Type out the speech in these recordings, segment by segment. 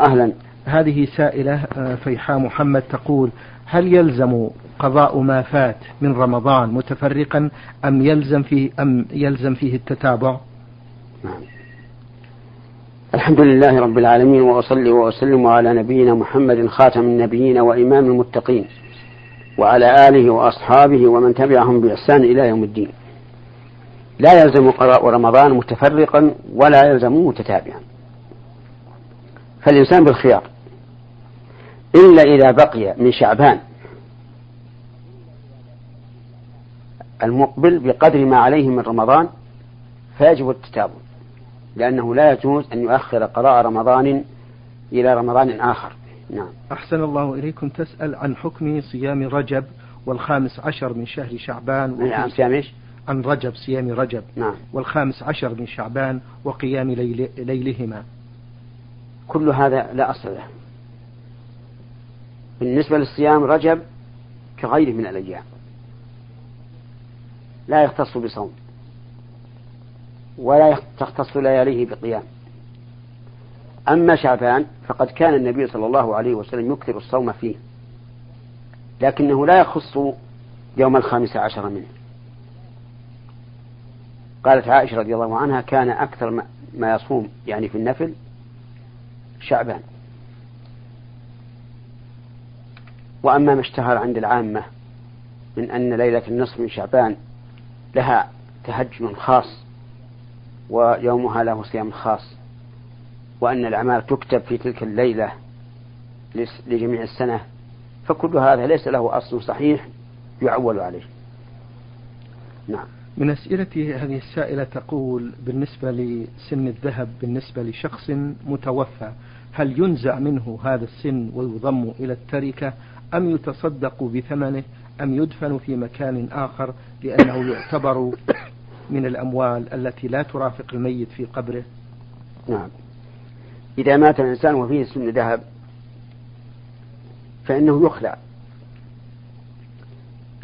أهلا هذه سائلة آه، فيحاء محمد تقول هل يلزم قضاء ما فات من رمضان متفرقا أم يلزم فيه أم يلزم فيه التتابع؟ نعم. الحمد لله رب العالمين وأصلي وأسلم على نبينا محمد خاتم النبيين وإمام المتقين وعلى آله وأصحابه ومن تبعهم بإحسان إلى يوم الدين لا يلزم قضاء رمضان متفرقا ولا يلزم متتابعا فالإنسان بالخيار. إلا إذا بقي من شعبان المقبل بقدر ما عليه من رمضان فيجب التتابع لأنه لا يجوز أن يؤخر قضاء رمضان إلى رمضان آخر. نعم. أحسن الله إليكم. تسأل عن حكم صيام رجب والخامس عشر من شهر شعبان نعم صيام إيش؟ عن رجب صيام رجب نعم. والخامس عشر من شعبان وقيام ليل ليلهما. كل هذا لا أصل له. بالنسبة للصيام رجب كغيره من الأيام. لا يختص بصوم. ولا تختص لياليه بقيام. أما شعبان فقد كان النبي صلى الله عليه وسلم يكثر الصوم فيه. لكنه لا يخص يوم الخامس عشر منه. قالت عائشة رضي الله عنها كان أكثر ما يصوم يعني في النفل شعبان. وأما ما اشتهر عند العامة من أن ليلة النصف من شعبان لها تهجم خاص ويومها له صيام خاص وأن الأعمال تكتب في تلك الليلة لجميع السنة فكل هذا ليس له أصل صحيح يعول عليه. نعم. من أسئلة هذه السائلة تقول بالنسبة لسن الذهب بالنسبة لشخص متوفى هل ينزع منه هذا السن ويضم إلى التركة أم يتصدق بثمنه أم يدفن في مكان آخر لأنه يعتبر من الأموال التي لا ترافق الميت في قبره؟ نعم. إذا مات الإنسان وفيه سن ذهب فإنه يخلع.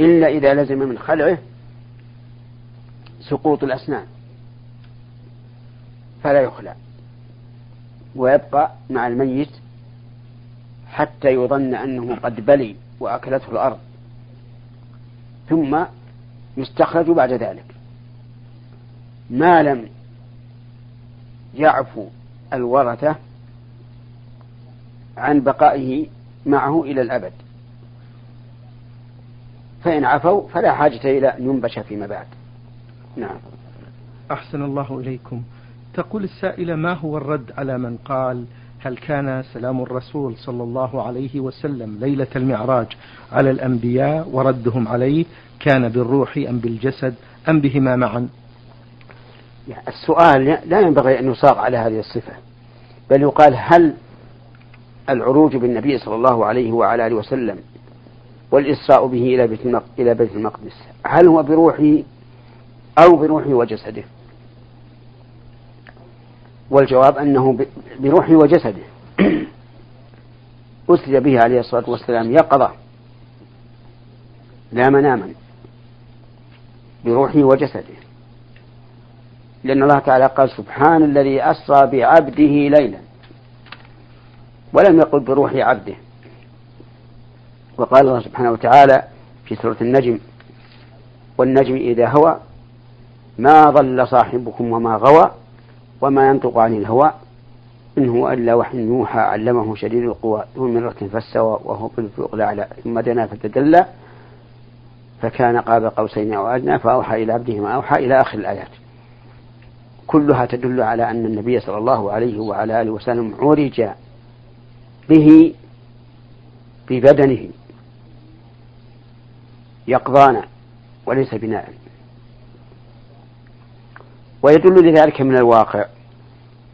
إلا إذا لزم من خلعه سقوط الأسنان. فلا يخلع. ويبقى مع الميت حتى يظن أنه قد بلي وأكلته الأرض. ثم يستخرج بعد ذلك. ما لم يعفو الورثة عن بقائه معه إلى الأبد. فإن عفوا فلا حاجة إلى أن ينبش فيما بعد. نعم. أحسن الله إليكم. تقول السائلة ما هو الرد على من قال هل كان سلام الرسول صلى الله عليه وسلم ليلة المعراج على الأنبياء وردهم عليه كان بالروح أم بالجسد أم بهما معا؟ السؤال لا ينبغي أن يصاغ على هذه الصفة بل يقال هل العروج بالنبي صلى الله عليه وعلى آله وسلم والإسراء به إلى بيت إلى بيت المقدس هل هو بروحه أو بروحه وجسده. والجواب أنه بروحه وجسده. أسري به عليه الصلاة والسلام. يقظة. لا مناما. بروحه وجسده. لأن الله تعالى قال سبحان الذي أسرى بعبده ليلا. ولم يقل بروح عبده. وقال الله سبحانه وتعالى في سورة النجم والنجم إذا هوى ما ضل صاحبكم وما غوى وما ينطق عن الهوى إن هو إلا وحي يوحى علمه شديد القوى ذو مرة فاستوى وهو بالفوق الأعلى. ثم دنا فتدلى فكان قاب قوسين أو أدنى فأوحى إلى عبده ما أوحى إلى آخر الآيات. كلها تدل على أن النبي صلى الله عليه وعلى آله وسلم عرج به ببدنه. يقظانا وليس بناء. ويدل لذلك من الواقع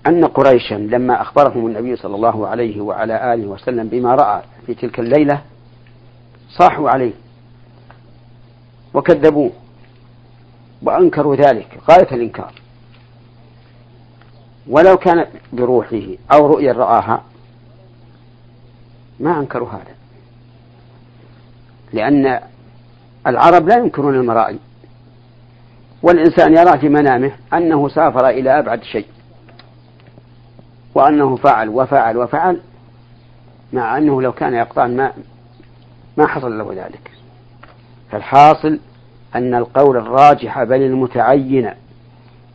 أن قريشا لما أخبرهم النبي صلى الله عليه وعلى آله وسلم بما رأى في تلك الليلة صاحوا عليه وكذبوه وأنكروا ذلك غاية الإنكار. ولو كانت بروحه أو رؤيا رآها ما أنكروا هذا لأن العرب لا ينكرون المرائي. والإنسان يرى في منامه أنه سافر إلى أبعد شيء وأنه فعل وفعل وفعل مع أنه لو كان يقطعن ما ما حصل له ذلك. فالحاصل أن القول الراجح بل المتعين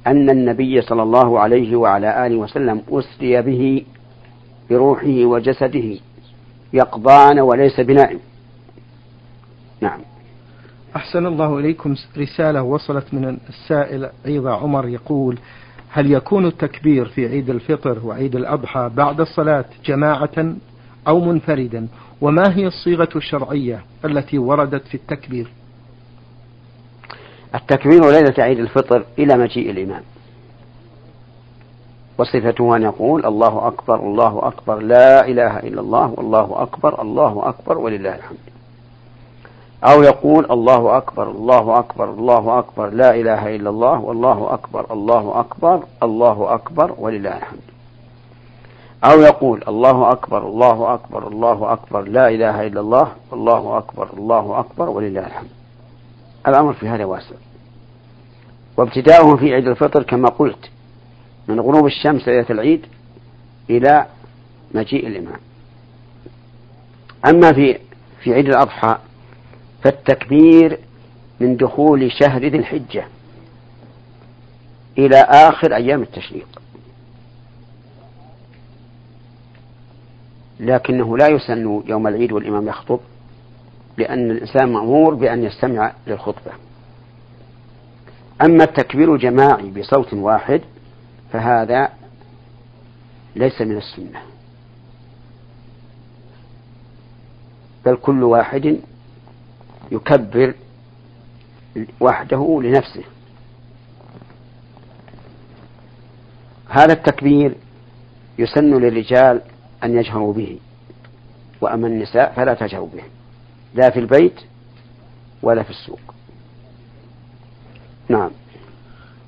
أن النبي صلى الله عليه وعلى آله وسلم أسري به بروحه وجسده يقضان وليس بنائم. نعم. أحسن الله إليكم رسالة وصلت من السائل عيضة عمر يقول هل يكون التكبير في عيد الفطر وعيد الأضحى بعد الصلاة جماعة أو منفردا؟ وما هي الصيغة الشرعية التي وردت في التكبير؟ التكبير ليلة عيد الفطر إلى مجيء الإمام. وصفته أن يقول الله أكبر الله أكبر لا إله إلا الله والله أكبر الله أكبر ولله الحمد. أو يقول الله أكبر الله أكبر الله أكبر لا إله إلا الله والله أكبر الله أكبر الله أكبر ولله الحمد. أو يقول الله أكبر الله أكبر الله أكبر لا إله إلا الله والله أكبر الله أكبر ولله الحمد. الأمر في هذا واسع. وابتداؤه في عيد الفطر كما قلت من غروب الشمس ليلة العيد إلى مجيء الإمام. أما في في عيد الأضحى فالتكبير من دخول شهر ذي الحجة إلى آخر أيام التشريق. لكنه لا يسن يوم العيد والإمام يخطب لأن الإنسان مأمور بأن يستمع للخطبة. أما التكبير الجماعي بصوت واحد فهذا ليس من السنة. بل كل واحد يكبر وحده لنفسه. هذا التكبير يسن للرجال أن يجهروا به وأما النساء فلا تجهروا به لا في البيت ولا في السوق. نعم.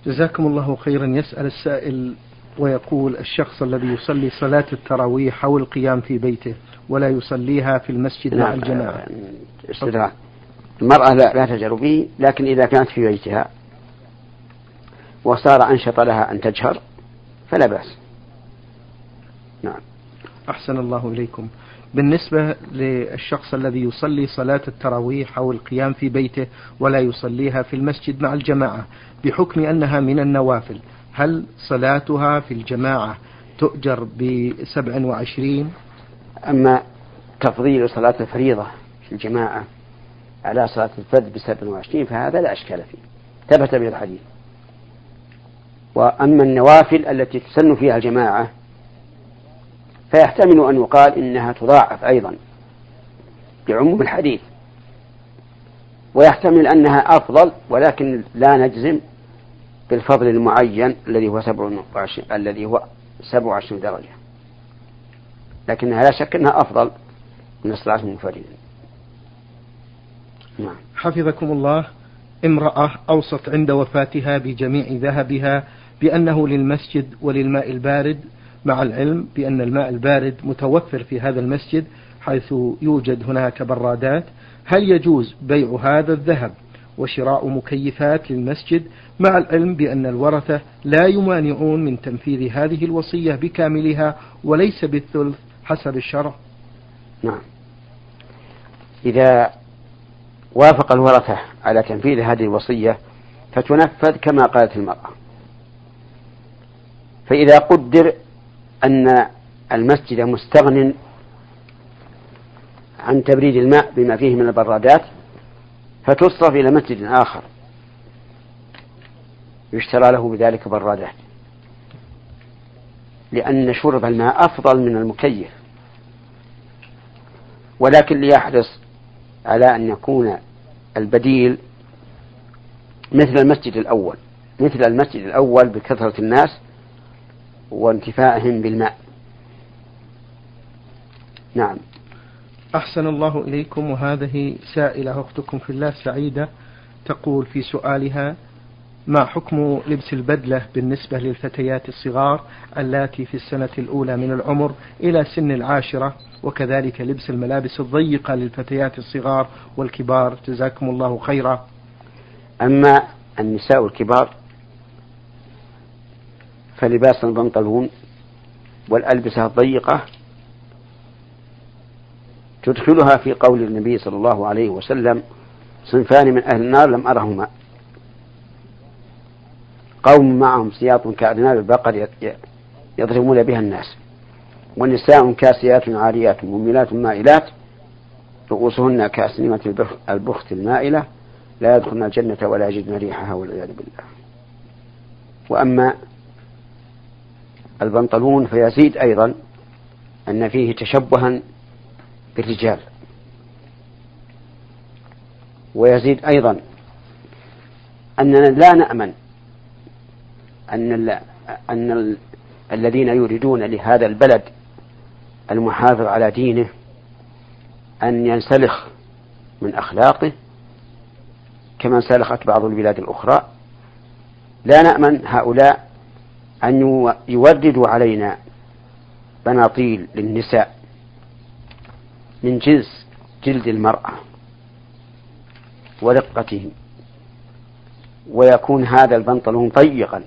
جزاكم الله خيرا. يسأل السائل ويقول الشخص الذي يصلي صلاة التراويح أو القيام في بيته ولا يصليها في المسجد نعم. مع الجماعة. استدراك المرأة لا, لا تجهر به لكن إذا كانت في بيتها وصار أنشط لها أن تجهر فلا بأس. نعم. أحسن الله إليكم. بالنسبة للشخص الذي يصلي صلاة التراويح أو القيام في بيته ولا يصليها في المسجد مع الجماعة بحكم أنها من النوافل هل صلاتها في الجماعة تؤجر بسبع وعشرين؟ أما تفضيل صلاة الفريضة في الجماعة على صلاة الفرد بسبع وعشرين فهذا لا أشكال فيه. ثبت به الحديث. وأما النوافل التي تسن فيها الجماعة فيحتمل أن يقال إنها تضاعف أيضا بعموم الحديث. ويحتمل أنها أفضل ولكن لا نجزم بالفضل المعين الذي هو سبع وعشرين الذي هو سبع وعشرين درجة. لكنها لا شك أنها أفضل من الصلاة المنفردة. نعم. حفظكم الله امرأة أوصت عند وفاتها بجميع ذهبها بأنه للمسجد وللماء البارد مع العلم بأن الماء البارد متوفر في هذا المسجد حيث يوجد هناك برادات. هل يجوز بيع هذا الذهب وشراء مكيفات للمسجد؟ مع العلم بأن الورثة لا يمانعون من تنفيذ هذه الوصية بكاملها وليس بالثلث حسب الشرع. نعم. إذا وافق الورثة على تنفيذ هذه الوصية فتنفذ كما قالت المرأة. فإذا قدر أن المسجد مستغن عن تبريد الماء بما فيه من البرادات فتصرف إلى مسجد آخر يشترى له بذلك برادات. لأن شرب الماء أفضل من المكيف. ولكن ليحرص على أن يكون البديل مثل المسجد الأول مثل المسجد الأول بكثرة الناس وانتفائهم بالماء. نعم. أحسن الله إليكم وهذه سائلة أختكم في الله سعيدة تقول في سؤالها ما حكم لبس البدلة بالنسبة للفتيات الصغار اللاتي في السنة الأولى من العمر إلى سن العاشرة؟ وكذلك لبس الملابس الضيقة للفتيات الصغار والكبار. جزاكم الله خيرا. أما النساء الكبار فلباس البنطلون والألبسة الضيقة تدخلها في قول النبي صلى الله عليه وسلم صنفان من أهل النار لم أرهما. قوم معهم سياط كأذناب البقر يضربون بها الناس. ونساء كاسيات عاريات مميلات مائلات رؤوسهن كأسنمة البخت المائلة لا يدخلن الجنة ولا يجدن ريحها والعياذ بالله. وأما البنطلون فيزيد أيضا أن فيه تشبها بالرجال. ويزيد أيضا أننا لا نأمن أن أن الذين يريدون لهذا البلد المحافظ على دينه أن ينسلخ من أخلاقه كما انسلخت بعض البلاد الأخرى. لا نأمن هؤلاء أن يوردوا علينا بناطيل للنساء من جنس جلد المرأة ورقته ويكون هذا البنطلون ضيقا.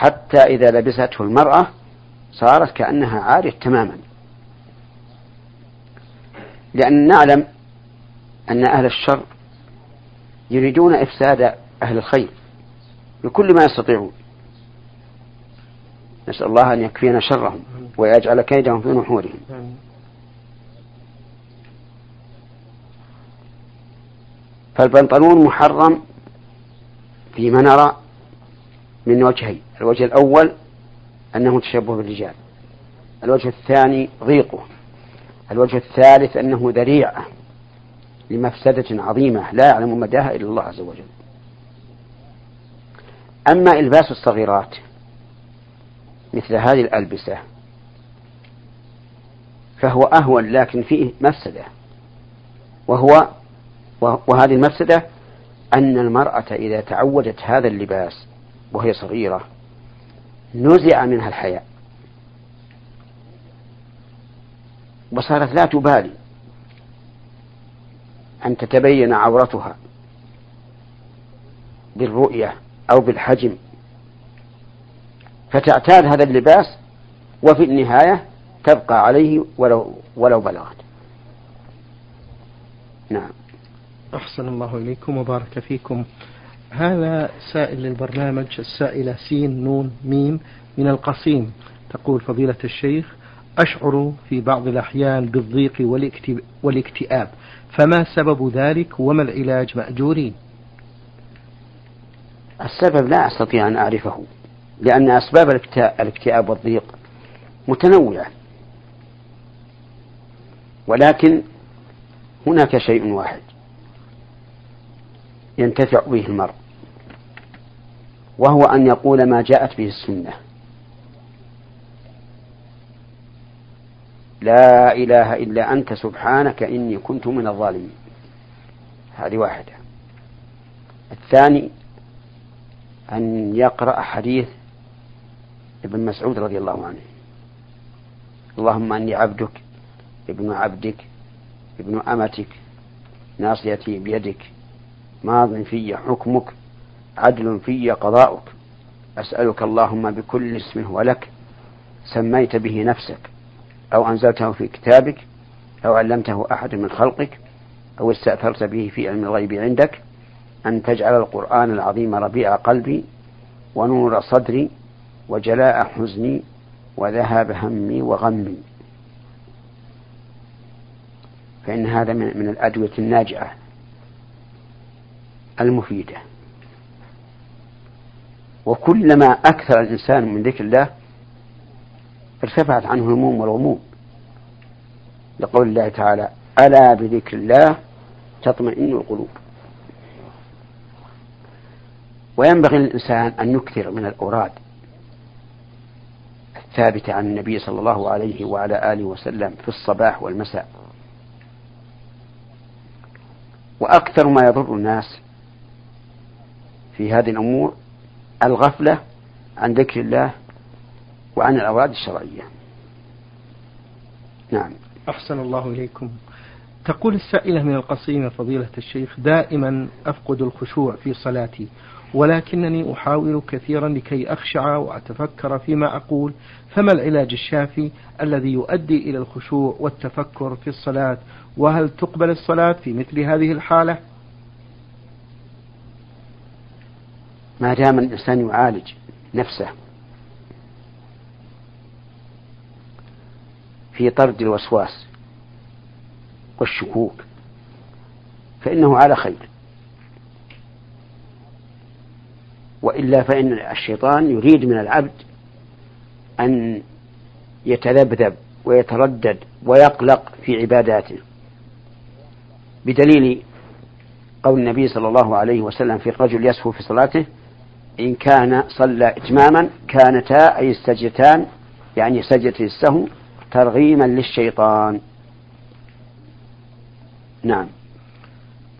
حتى إذا لبسته المرأة صارت كأنها عارية تماما. لأن نعلم أن أهل الشر يريدون إفساد أهل الخير بكل ما يستطيعون. نسأل الله أن يكفينا شرهم ويجعل كيدهم في نحورهم. فالبنطلون محرم فيما نرى من وجهين. الوجه الأول أنه تشبه بالرجال. الوجه الثاني ضيقه. الوجه الثالث أنه ذريعة لمفسدة عظيمة لا يعلم مداها إلا الله عز وجل. أما إلباس الصغيرات مثل هذه الألبسة فهو أهون لكن فيه مفسدة. وهو وهذه المفسدة أن المرأة إذا تعودت هذا اللباس وهي صغيرة نزع منها الحياء وصارت لا تبالي أن تتبين عورتها بالرؤية أو بالحجم فتعتاد هذا اللباس وفي النهاية تبقى عليه ولو ولو بلغت. نعم. أحسن الله إليكم وبارك فيكم. هذا سائل للبرنامج السائلة سين نون ميم من القصيم. تقول فضيلة الشيخ أشعر في بعض الأحيان بالضيق والاكتئاب. فما سبب ذلك وما العلاج مأجورين؟ السبب لا أستطيع أن أعرفه لأن أسباب الاكتئاب والضيق متنوعة. ولكن هناك شيء واحد ينتفع به المرء. وهو أن يقول ما جاءت به السنة. لا إله إلا أنت سبحانك إني كنت من الظالمين. هذه واحدة. الثاني أن يقرأ حديث ابن مسعود رضي الله عنه. اللهم أني عبدك ابن عبدك ابن أمتك ناصيتي بيدك ماض في حكمك عدل في قضاؤك. أسألك اللهم بكل اسم هو لك سميت به نفسك أو أنزلته في كتابك أو علمته أحد من خلقك أو استأثرت به في علم الغيب عندك أن تجعل القرآن العظيم ربيع قلبي ونور صدري وجلاء حزني وذهاب همي وغمي. فإن هذا من الأدوية الناجعة المفيدة. وكلما أكثر الإنسان من ذكر الله ارتفعت عنه الهموم والغموم. لقول الله تعالى ألا بذكر الله تطمئن القلوب. وينبغي للإنسان أن يكثر من الأوراد الثابتة عن النبي صلى الله عليه وعلى آله وسلم في الصباح والمساء. وأكثر ما يضر الناس في هذه الأمور الغفلة عن ذكر الله وعن الأوراد الشرعية. نعم. أحسن الله إليكم. تقول السائلة من القصيمة فضيلة الشيخ دائما أفقد الخشوع في صلاتي ولكنني أحاول كثيرا لكي أخشع وأتفكر فيما أقول فما العلاج الشافي الذي يؤدي إلى الخشوع والتفكر في الصلاة؟ وهل تقبل الصلاة في مثل هذه الحالة؟ ما دام الإنسان يعالج نفسه في طرد الوسواس والشكوك فإنه على خير. وإلا فإن الشيطان يريد من العبد أن يتذبذب ويتردد ويقلق في عباداته بدليل قول النبي صلى الله عليه وسلم في الرجل يسهو في صلاته إن كان صلى إتماما كانتا أي السجدتان يعني سجدة السهو ترغيما للشيطان. نعم.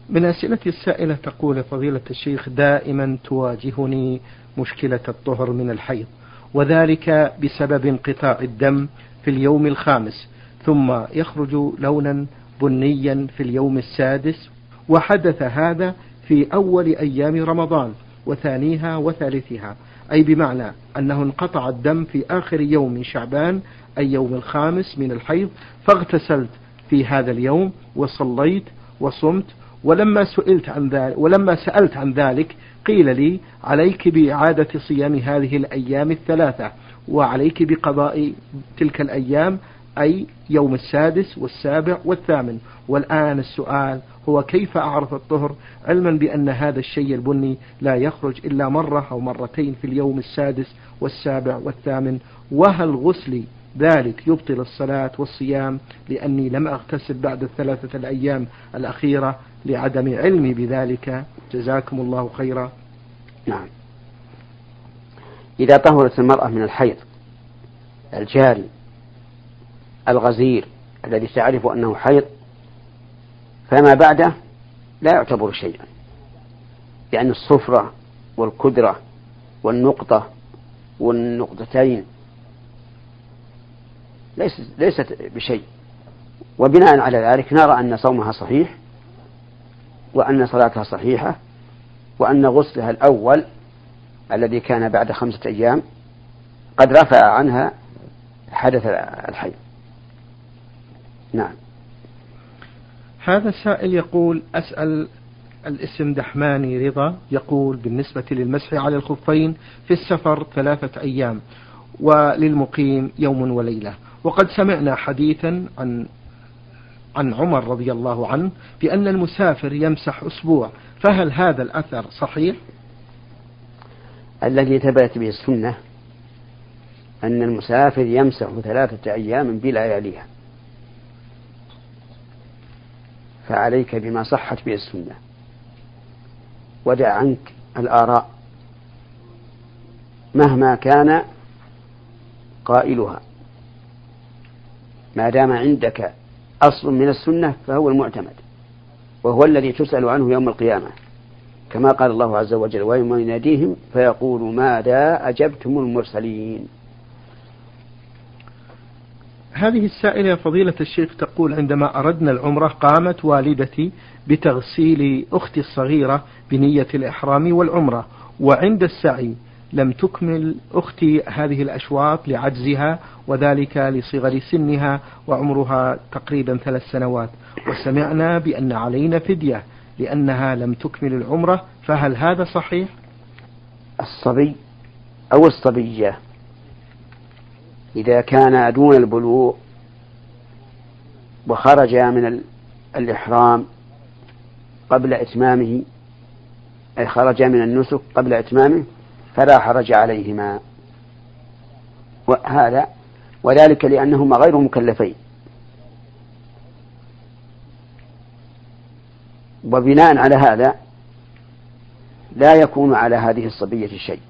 من أسئلة السائلة تقول فضيلة الشيخ دائما تواجهني مشكلة الطهر من الحيض وذلك بسبب انقطاع الدم في اليوم الخامس ثم يخرج لونا بنيا في اليوم السادس وحدث هذا في أول أيام رمضان. وثانيها وثالثها. أي بمعنى أنه انقطع الدم في آخر يوم من شعبان أي يوم الخامس من الحيض فاغتسلت في هذا اليوم وصليت وصمت. ولما سئلت عن ذلك ولما سألت عن ذلك قيل لي عليك بإعادة صيام هذه الأيام الثلاثة وعليك بقضاء تلك الأيام أي يوم السادس والسابع والثامن. والآن السؤال هو كيف أعرف الطهر؟ علما بأن هذا الشيء البني لا يخرج إلا مرة أو مرتين في اليوم السادس والسابع والثامن. وهل غسلي ذلك يبطل الصلاة والصيام؟ لأني لم أغتسل بعد الثلاثة الأيام الأخيرة لعدم علمي بذلك. جزاكم الله خيرا. نعم. إذا طهرت المرأة من الحيض الجاري الغزير الذي تعرف أنه حيض فما بعده لا يعتبر شيئا لأن الصفرة والكدرة والنقطة والنقطتين ليست ليست بشيء. وبناء على ذلك نرى أن صومها صحيح وأن صلاتها صحيحة وأن غسلها الأول الذي كان بعد خمسة أيام قد رفع عنها حدث الحي. نعم. هذا السائل يقول أسأل الاسم دحماني رضا يقول بالنسبة للمسح على الخفين في السفر ثلاثة أيام وللمقيم يوم وليلة. وقد سمعنا حديثا عن عن عمر رضي الله عنه بأن المسافر يمسح أسبوع. فهل هذا الأثر صحيح؟ الذي ثبت به السنة أن المسافر يمسح ثلاثة أيام بلياليها. فعليك بما صحت به السنة. ودع عنك الآراء مهما كان قائلها. ما دام عندك أصل من السنة فهو المعتمد وهو الذي تسأل عنه يوم القيامة. كما قال الله عز وجل ويوم يناديهم فيقول ماذا أجبتم المرسلين هذه السائلة فضيلة الشيخ تقول عندما أردنا العمرة قامت والدتي بتغسيل أختي الصغيرة بنية الإحرام والعمرة وعند السعي لم تكمل أختي هذه الأشواط لعجزها وذلك لصغر سنها وعمرها تقريبا ثلاث سنوات وسمعنا بأن علينا فدية لأنها لم تكمل العمرة فهل هذا صحيح؟ الصبي أو الصبية إذا كان دون البلوغ وخرج من الإحرام قبل إتمامه أي خرج من النسك قبل إتمامه فلا حرج عليهما. وهذا وذلك لأنهما غير مكلفين. وبناء على هذا لا يكون على هذه الصبية شيء.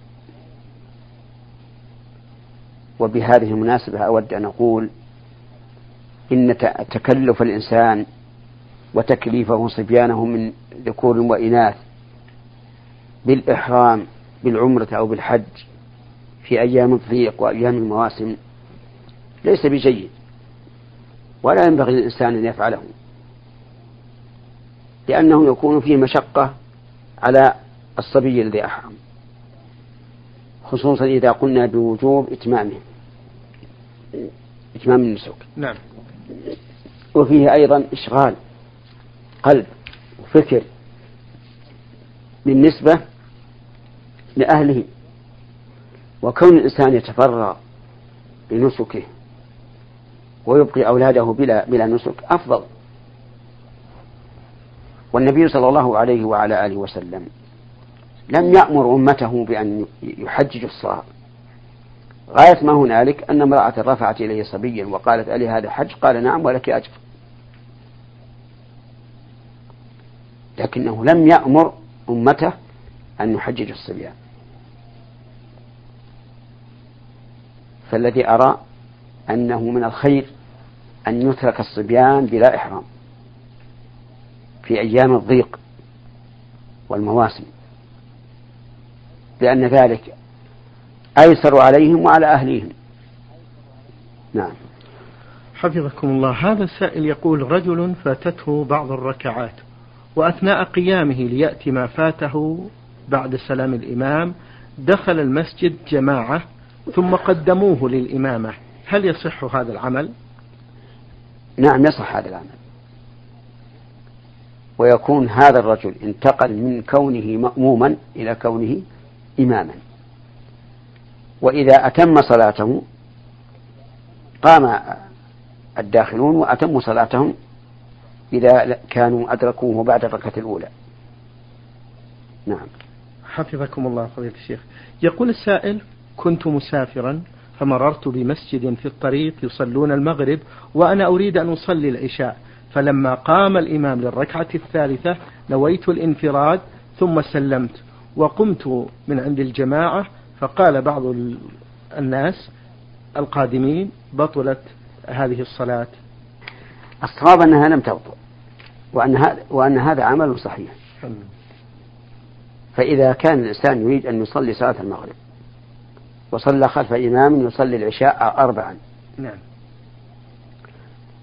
وبهذه المناسبة أود أن أقول إن تكلف الإنسان وتكليفه صبيانه من ذكور وإناث بالإحرام بالعمرة أو بالحج في أيام الضيق وأيام المواسم ليس بجيد. ولا ينبغي للإنسان أن يفعله لأنه يكون فيه مشقة على الصبي الذي أحرم خصوصا إذا قلنا بوجوب إتمامه. إتمام النسك. نعم. وفيه أيضا إشغال قلب وفكر بالنسبة لأهله وكون الإنسان يتفرغ بنسكه ويبقي أولاده بلا بلا نسك أفضل. والنبي صلى الله عليه وعلى آله وسلم لم يأمر أمته بأن يحججوا الصغار غاية ما هنالك؟ أن امرأة رفعت إليه صبيا وقالت ألي هذا حج؟ قال نعم ولك أجر. لكنه لم يأمر أمته أن يحجج الصبيان. فالذي أرى أنه من الخير أن يترك الصبيان بلا إحرام في أيام الضيق والمواسم لأن ذلك أيسر عليهم وعلى أهليهم. نعم. حفظكم الله. هذا السائل يقول رجل فاتته بعض الركعات وأثناء قيامه ليأتي ما فاته بعد سلام الإمام دخل المسجد جماعة ثم قدموه للإمامة. هل يصح هذا العمل؟ نعم يصح هذا العمل. ويكون هذا الرجل انتقل من كونه مأموما إلى كونه إماما. وإذا أتم صلاته قام الداخلون وأتموا صلاتهم إذا كانوا أدركوه بعد الركعة الأولى. نعم. حفظكم الله فضيلة الشيخ. يقول السائل كنت مسافرا فمررت بمسجد في الطريق يصلون المغرب وأنا أريد أن أصلي العشاء فلما قام الإمام للركعة الثالثة نويت الانفراد ثم سلمت وقمت من عند الجماعة فقال بعض الناس القادمين بطلت هذه الصلاة. الصواب أنها لم تبطل وأن هذا وأن هذا عمل صحيح. فإذا كان الإنسان يريد أن يصلي صلاة المغرب وصلى خلف إمام يصلي العشاء أربعا نعم.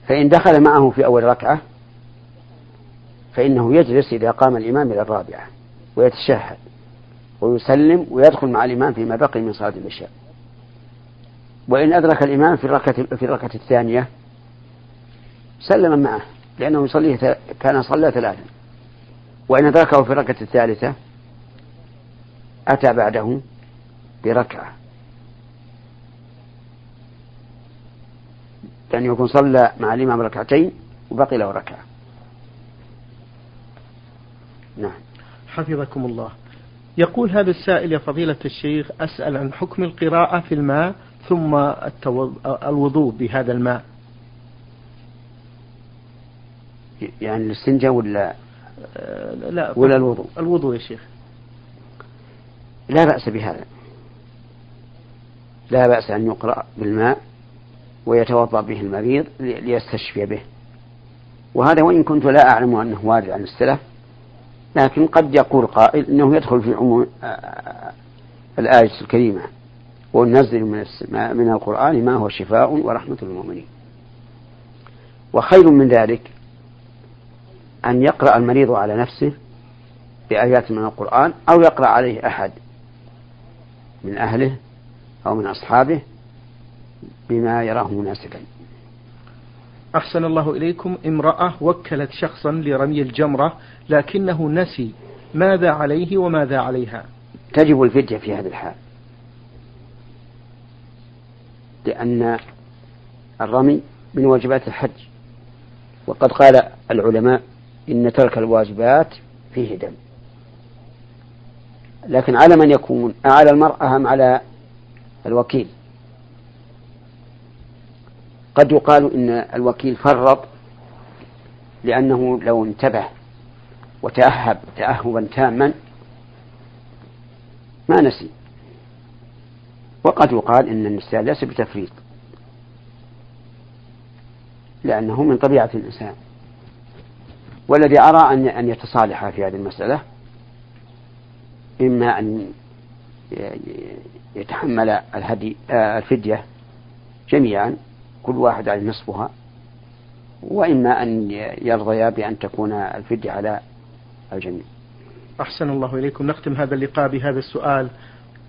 فإن دخل معه في أول ركعة فإنه يجلس إذا قام الإمام إلى الرابعة ويتشهد. ويسلم ويدخل مع الإمام فيما بقي من صلاة العشاء. وإن أدرك الإمام في الركعة في الركعة الثانية سلم معه لأنه يصلي كان صلى ثلاثا. وإن أدركه في الركعة الثالثة أتى بعده بركعة. لأن يكون صلى مع الإمام ركعتين وبقي له ركعة. نعم. حفظكم الله. يقول هذا السائل يا فضيلة الشيخ أسأل عن حكم القراءة في الماء ثم الوضوء بهذا الماء. يعني الاستنجاء ولا آه، لا ولا الوضوء؟ الوضوء يا شيخ. لا بأس بهذا. لا بأس أن يقرأ بالماء ويتوضأ به المريض ليستشفي به. وهذا وإن كنت لا أعلم أنه وارد عن السلف لكن قد يقول قائل إنه يدخل في عموم آه، آه، الآية الكريمة وننزل من من القرآن ما هو شفاء ورحمة للمؤمنين. وخير من ذلك أن يقرأ المريض على نفسه بآيات من القرآن أو يقرأ عليه أحد من أهله أو من أصحابه بما يراه مناسبا. أحسن الله إليكم امرأة وكلت شخصا لرمي الجمرة لكنه نسي ماذا عليه وماذا عليها. تجب الفدية في هذه الحال لأن الرمي من واجبات الحج وقد قال العلماء إن ترك الواجبات فيه دم. لكن على من يكون على المرأة أم على الوكيل؟ قد يقال إن الوكيل فرط لأنه لو انتبه وتأهب تأهبا تاما ما نسي. وقد يقال إن النسيان ليس بتفريط لأنه من طبيعة الإنسان. والذي أرى أن أن يتصالح في هذه المسألة إما أن يتحمل الهدي آه، الفدية جميعا كل واحد على نصفها وإما أن يرضيا بأن تكون الفدية على الجميع. أحسن الله إليكم. نختم هذا اللقاء بهذا السؤال.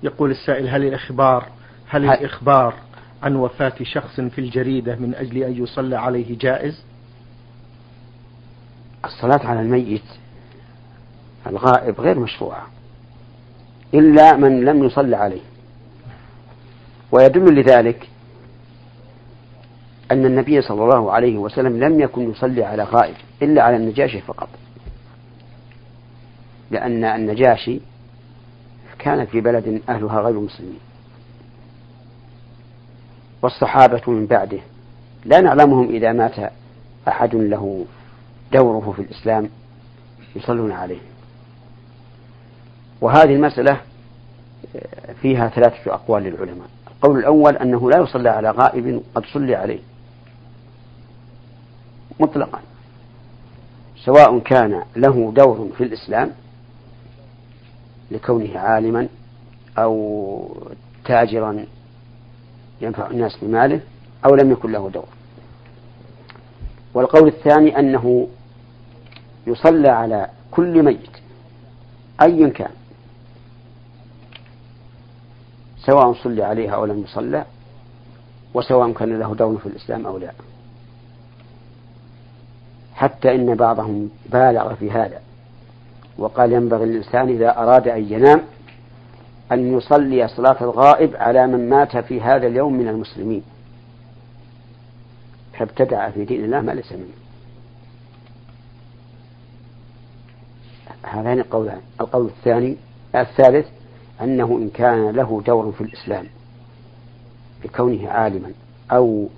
يقول السائل هل الإخبار هل الإخبار عن وفاة شخص في الجريدة من أجل أن يصلى عليه جائز؟ الصلاة على الميت الغائب غير مشروعة إلا من لم يصلى عليه. ويدل لذلك أن النبي صلى الله عليه وسلم لم يكن يصلي على غائب إلا على النجاشي فقط. لأن النجاشي كان في بلد أهلها غير مسلمين. والصحابة من بعده لا نعلمهم إذا مات أحد له دوره في الإسلام يصلون عليه. وهذه المسألة فيها ثلاثة أقوال للعلماء. القول الأول أنه لا يصلى على غائب قد صلي عليه. مطلقا. سواء كان له دور في الإسلام لكونه عالما أو تاجرا ينفع الناس بماله أو لم يكن له دور. والقول الثاني أنه يصلى على كل ميت أيا كان سواء صلي عليها أو لم يصلى وسواء كان له دور في الإسلام أو لا. حتى إن بعضهم بالغ في هذا. وقال ينبغي للإنسان إذا أراد أن ينام أن يصلي صلاة الغائب على من مات في هذا اليوم من المسلمين. فابتدع في دين الله ما ليس منه. هذان القولان. القول الثاني الثالث أنه إن كان له دور في الإسلام بكونه عالما أو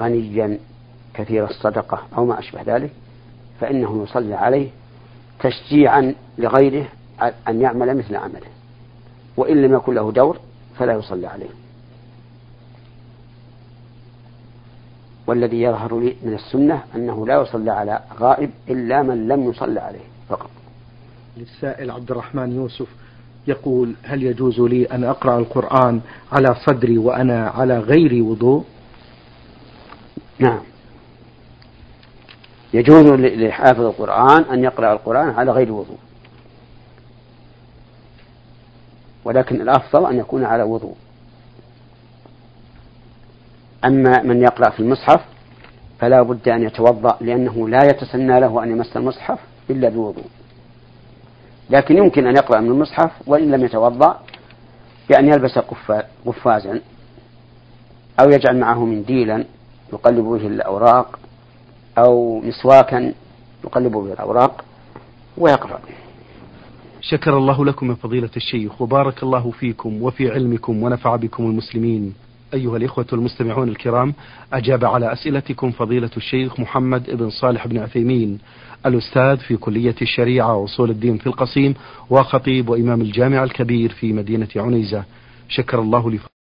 غنيا كثير الصدقة أو ما أشبه ذلك فإنه يصلي عليه تشجيعا لغيره أن يعمل مثل عمله. وإن لم يكن له دور فلا يصلى عليه. والذي يظهر لي من السنة أنه لا يصلى على غائب إلا من لم يصلى عليه فقط. للسائل عبد الرحمن يوسف يقول هل يجوز لي أن أقرأ القرآن على صدري وأنا على غير وضوء؟ نعم. يجوز لحافظ القرآن أن يقرأ القرآن على غير وضوء. ولكن الأفضل أن يكون على وضوء. أما من يقرأ في المصحف فلا بد أن يتوضأ لأنه لا يتسنى له أن يمس المصحف إلا بوضوء. لكن يمكن أن يقرأ من المصحف وإن لم يتوضأ بأن يلبس قفازا أو يجعل معه منديلا يقلب به الأوراق أو مسواكا يقلب به الأوراق ويقرأ. شكر الله لكم يا فضيلة الشيخ وبارك الله فيكم وفي علمكم ونفع بكم المسلمين. أيها الإخوة المستمعون الكرام أجاب على أسئلتكم فضيلة الشيخ محمد بن صالح بن عثيمين الأستاذ في كلية الشريعة وأصول الدين في القصيم وخطيب وإمام الجامع الكبير في مدينة عنيزة. شكر الله لي